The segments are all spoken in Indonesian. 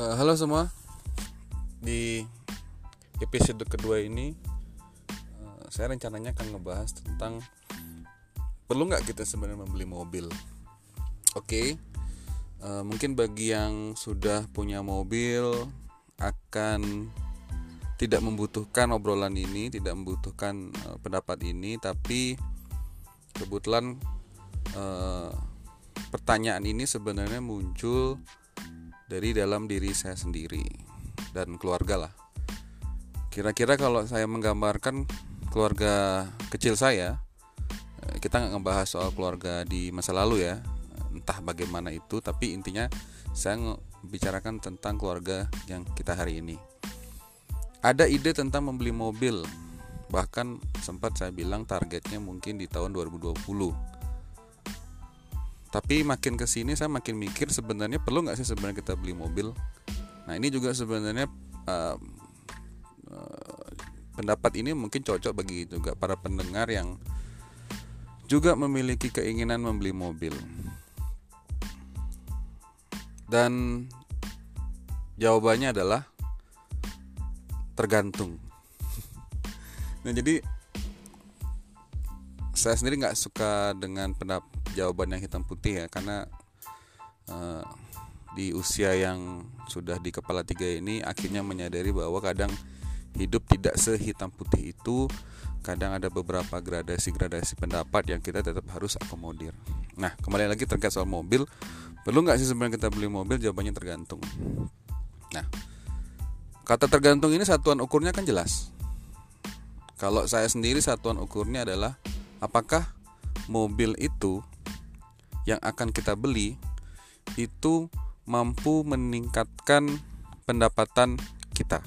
Uh, halo semua, di episode kedua ini uh, saya rencananya akan ngebahas tentang perlu nggak kita sebenarnya membeli mobil. Oke, okay, uh, mungkin bagi yang sudah punya mobil akan tidak membutuhkan obrolan ini, tidak membutuhkan uh, pendapat ini, tapi kebetulan pertanyaan ini sebenarnya muncul dari dalam diri saya sendiri dan keluarga lah. Kira-kira kalau saya menggambarkan keluarga kecil saya, eh, kita nggak ngebahas soal keluarga di masa lalu ya, entah bagaimana itu, tapi intinya saya membicarakan tentang keluarga yang kita hari ini. Ada ide tentang membeli mobil, bahkan sempat saya bilang targetnya mungkin di tahun 2020 tapi makin ke sini saya makin mikir sebenarnya perlu nggak sih sebenarnya kita beli mobil? Nah ini juga sebenarnya uh, pendapat ini mungkin cocok bagi juga para pendengar yang juga memiliki keinginan membeli mobil. Dan jawabannya adalah tergantung. Nah jadi saya sendiri nggak suka dengan pendapat jawaban yang hitam putih ya karena uh, di usia yang sudah di kepala tiga ini akhirnya menyadari bahwa kadang hidup tidak sehitam putih itu kadang ada beberapa gradasi-gradasi pendapat yang kita tetap harus akomodir. Nah kembali lagi terkait soal mobil perlu nggak sih sebenarnya kita beli mobil? Jawabannya tergantung. Nah kata tergantung ini satuan ukurnya kan jelas. Kalau saya sendiri satuan ukurnya adalah apakah mobil itu yang akan kita beli itu mampu meningkatkan pendapatan kita.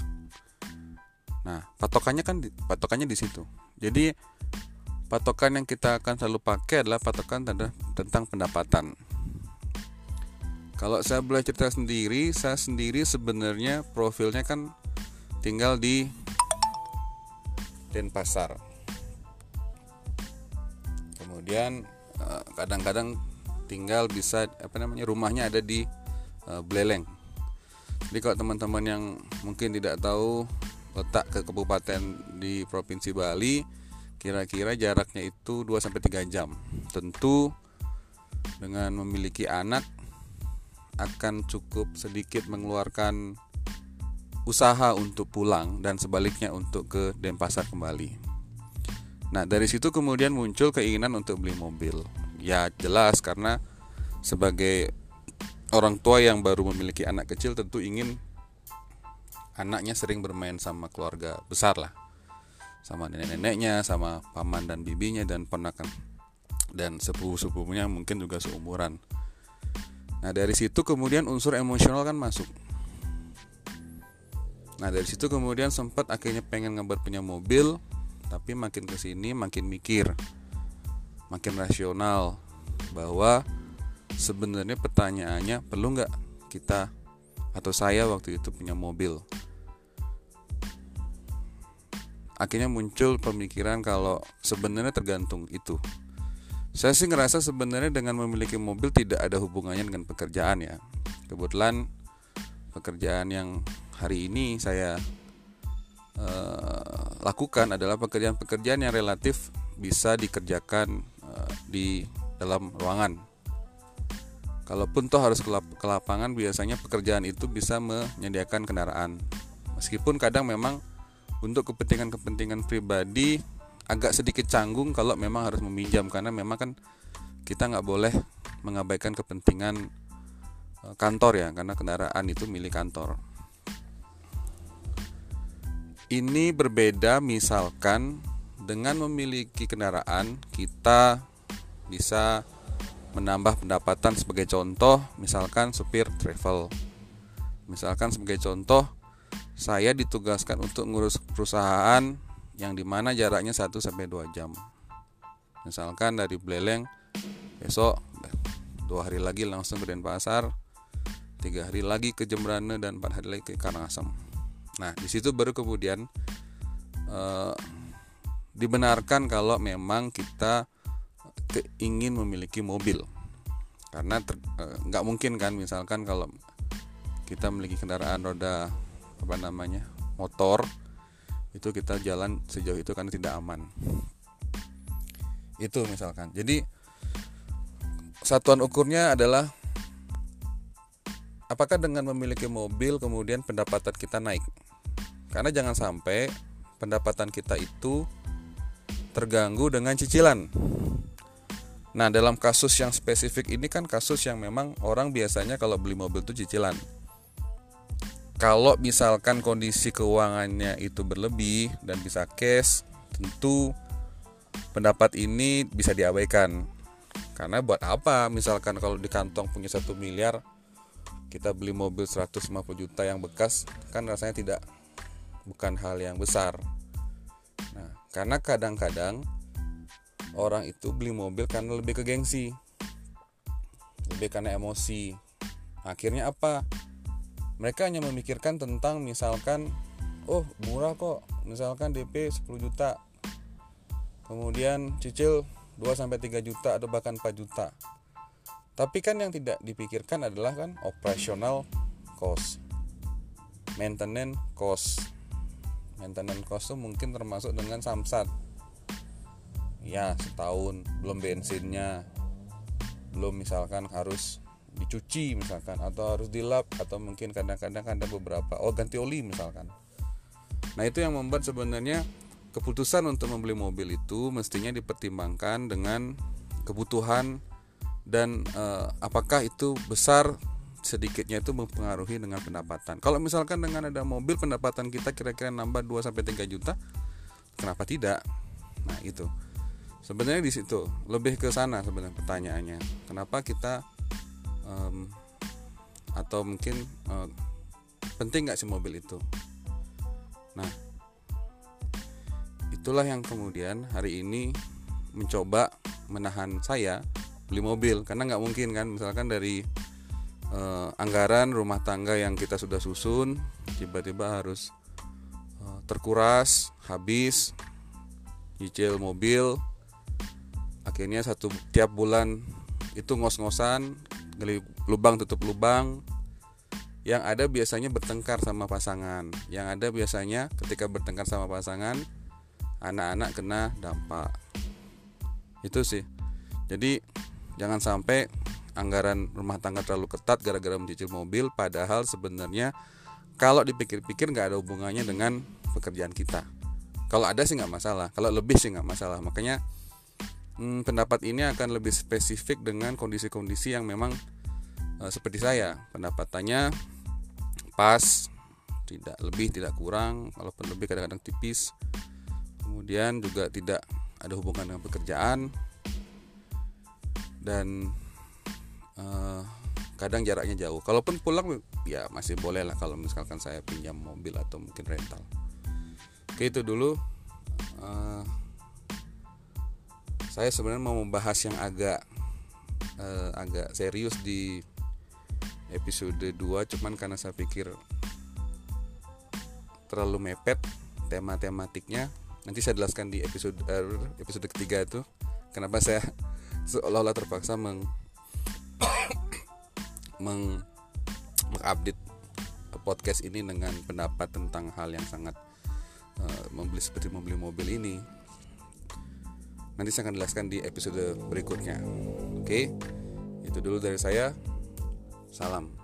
Nah, patokannya kan patokannya di situ. Jadi patokan yang kita akan selalu pakai adalah patokan tentang pendapatan. Kalau saya boleh cerita sendiri, saya sendiri sebenarnya profilnya kan tinggal di Denpasar. Kemudian eh, kadang-kadang tinggal bisa apa namanya rumahnya ada di uh, Beleleng. Jadi kalau teman-teman yang mungkin tidak tahu letak ke kabupaten di provinsi Bali, kira-kira jaraknya itu 2 sampai 3 jam. Tentu dengan memiliki anak akan cukup sedikit mengeluarkan usaha untuk pulang dan sebaliknya untuk ke Denpasar kembali. Nah, dari situ kemudian muncul keinginan untuk beli mobil. Ya jelas karena sebagai orang tua yang baru memiliki anak kecil tentu ingin anaknya sering bermain sama keluarga besar lah. Sama nenek-neneknya sama paman dan bibinya dan ponakan dan sepupu-sepupunya mungkin juga seumuran. Nah dari situ kemudian unsur emosional kan masuk. Nah dari situ kemudian sempat akhirnya pengen ngebar punya mobil tapi makin ke sini makin mikir makin rasional bahwa sebenarnya pertanyaannya perlu nggak kita atau saya waktu itu punya mobil? Akhirnya muncul pemikiran kalau sebenarnya tergantung itu. Saya sih ngerasa sebenarnya dengan memiliki mobil tidak ada hubungannya dengan pekerjaan ya. Kebetulan pekerjaan yang hari ini saya uh, lakukan adalah pekerjaan-pekerjaan yang relatif bisa dikerjakan di dalam ruangan. Kalaupun toh harus ke lapangan, biasanya pekerjaan itu bisa menyediakan kendaraan. Meskipun kadang memang untuk kepentingan-kepentingan pribadi agak sedikit canggung kalau memang harus meminjam karena memang kan kita nggak boleh mengabaikan kepentingan e, kantor ya karena kendaraan itu milik kantor. Ini berbeda misalkan dengan memiliki kendaraan kita bisa menambah pendapatan sebagai contoh misalkan supir travel. Misalkan sebagai contoh saya ditugaskan untuk ngurus perusahaan yang di mana jaraknya 1 sampai 2 jam. Misalkan dari Beleleng besok dua hari lagi langsung ke Denpasar tiga hari lagi ke Jembrane dan empat hari lagi ke Karangasem nah di situ baru kemudian eh, dibenarkan kalau memang kita ingin memiliki mobil. Karena eh, nggak mungkin kan misalkan kalau kita memiliki kendaraan roda apa namanya motor itu kita jalan sejauh itu karena tidak aman. Itu misalkan. Jadi satuan ukurnya adalah apakah dengan memiliki mobil kemudian pendapatan kita naik karena jangan sampai pendapatan kita itu terganggu dengan cicilan Nah, dalam kasus yang spesifik ini kan kasus yang memang orang biasanya kalau beli mobil itu cicilan. Kalau misalkan kondisi keuangannya itu berlebih dan bisa cash, tentu pendapat ini bisa diabaikan. Karena buat apa misalkan kalau di kantong punya satu miliar kita beli mobil 150 juta yang bekas kan rasanya tidak bukan hal yang besar. Nah, karena kadang-kadang orang itu beli mobil karena lebih ke gengsi lebih karena emosi. Akhirnya apa? Mereka hanya memikirkan tentang misalkan oh murah kok. Misalkan DP 10 juta kemudian cicil 2 sampai 3 juta atau bahkan 4 juta. Tapi kan yang tidak dipikirkan adalah kan operational cost maintenance cost maintenance cost itu mungkin termasuk dengan samsat. Ya setahun belum bensinnya. Belum misalkan harus dicuci misalkan atau harus dilap atau mungkin kadang-kadang ada beberapa oh ganti oli misalkan. Nah itu yang membuat sebenarnya keputusan untuk membeli mobil itu mestinya dipertimbangkan dengan kebutuhan dan eh, apakah itu besar sedikitnya itu mempengaruhi dengan pendapatan. Kalau misalkan dengan ada mobil pendapatan kita kira-kira nambah 2 sampai 3 juta, kenapa tidak? Nah, itu sebenarnya di situ lebih ke sana sebenarnya pertanyaannya kenapa kita um, atau mungkin um, penting nggak sih mobil itu nah itulah yang kemudian hari ini mencoba menahan saya beli mobil karena nggak mungkin kan misalkan dari uh, anggaran rumah tangga yang kita sudah susun tiba-tiba harus uh, terkuras habis nyicil mobil. Akhirnya satu tiap bulan itu ngos-ngosan gali lubang tutup lubang. Yang ada biasanya bertengkar sama pasangan. Yang ada biasanya ketika bertengkar sama pasangan anak-anak kena dampak. Itu sih. Jadi jangan sampai anggaran rumah tangga terlalu ketat gara-gara mencicil mobil padahal sebenarnya kalau dipikir-pikir nggak ada hubungannya dengan pekerjaan kita. Kalau ada sih nggak masalah kalau lebih sih nggak masalah. Makanya hmm, pendapat ini akan lebih spesifik dengan kondisi-kondisi yang memang uh, seperti saya. Pendapatannya pas tidak lebih tidak kurang walaupun lebih kadang-kadang tipis. Kemudian juga tidak ada hubungan dengan pekerjaan. Dan uh, kadang jaraknya jauh. Kalaupun pulang ya masih boleh lah kalau misalkan saya pinjam mobil atau mungkin rental. Oke itu dulu. Uh, saya sebenarnya mau membahas yang agak uh, agak serius di episode 2 cuman karena saya pikir terlalu mepet tema tematiknya. Nanti saya jelaskan di episode uh, episode ketiga itu kenapa saya seolah-olah terpaksa meng meng mengupdate podcast ini dengan pendapat tentang hal yang sangat uh, membeli seperti membeli mobil ini Nanti saya akan jelaskan di episode berikutnya. Oke, itu dulu dari saya. Salam.